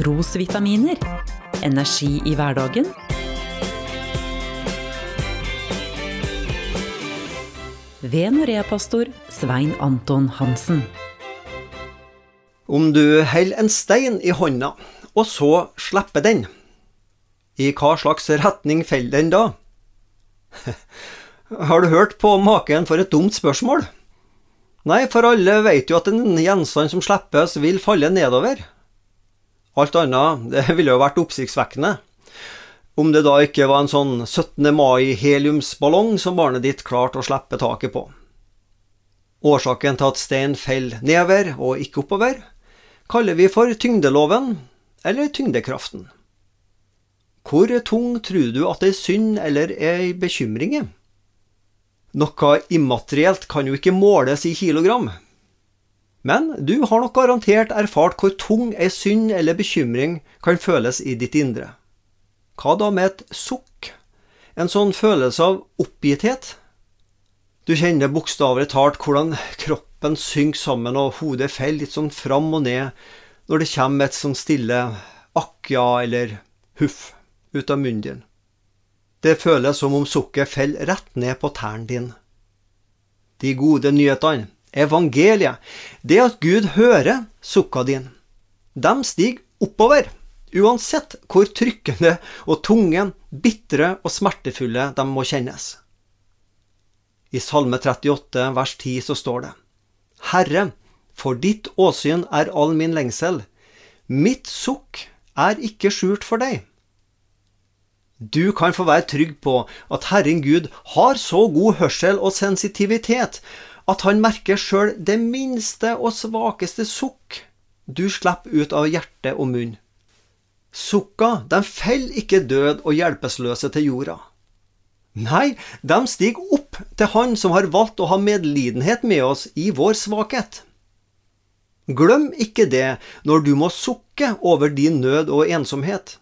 trosvitaminer. Energi i hverdagen. Ved Norea-pastor Svein Anton Hansen. Om du holder en stein i hånda, og så slipper den, i hva slags retning faller den da? Har du hørt på maken for et dumt spørsmål? Nei, for alle vet jo at en gjenstand som slippes, vil falle nedover. Alt annet, det ville jo vært oppsiktsvekkende. Om det da ikke var en sånn 17. mai-heliumsballong som barnet ditt klarte å slippe taket på. Årsaken til at stein faller nedover og ikke oppover, kaller vi for tyngdeloven, eller tyngdekraften. Hvor tung tror du at ei synd eller ei bekymring er? Noe immaterielt kan jo ikke måles i kilogram. Men du har nok garantert erfart hvor tung ei synd eller bekymring kan føles i ditt indre. Hva da med et sukk? En sånn følelse av oppgitthet? Du kjenner bokstavelig talt hvordan kroppen synker sammen og hodet faller litt sånn fram og ned når det kommer et sånn stille akk ja eller huff ut av munnen din. Det føles som om sukket faller rett ned på tærne din. De gode nyhetene, evangeliet, det at Gud hører sukka din. De stiger oppover, uansett hvor trykkende og tunge, bitre og smertefulle de må kjennes. I Salme 38 vers 10 så står det Herre, for ditt åsyn er all min lengsel. Mitt sukk er ikke skjult for deg. Du kan få være trygg på at Herren Gud har så god hørsel og sensitivitet at han merker sjøl det minste og svakeste sukk du slipper ut av hjerte og munn. Sukka, de feller ikke død og hjelpeløse til jorda. Nei, de stiger opp til Han som har valgt å ha medlidenhet med oss i vår svakhet. Glem ikke det når du må sukke over din nød og ensomhet.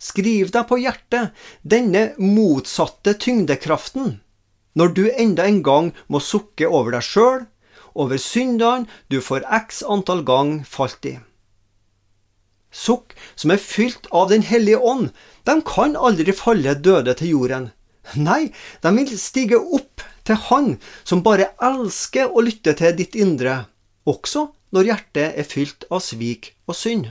Skriv deg på hjertet denne motsatte tyngdekraften når du enda en gang må sukke over deg sjøl, over syndene du for x antall gang falt i. Sukk som er fylt av Den hellige ånd, de kan aldri falle døde til jorden. Nei, de vil stige opp til Han som bare elsker å lytte til ditt indre, også når hjertet er fylt av svik og synd.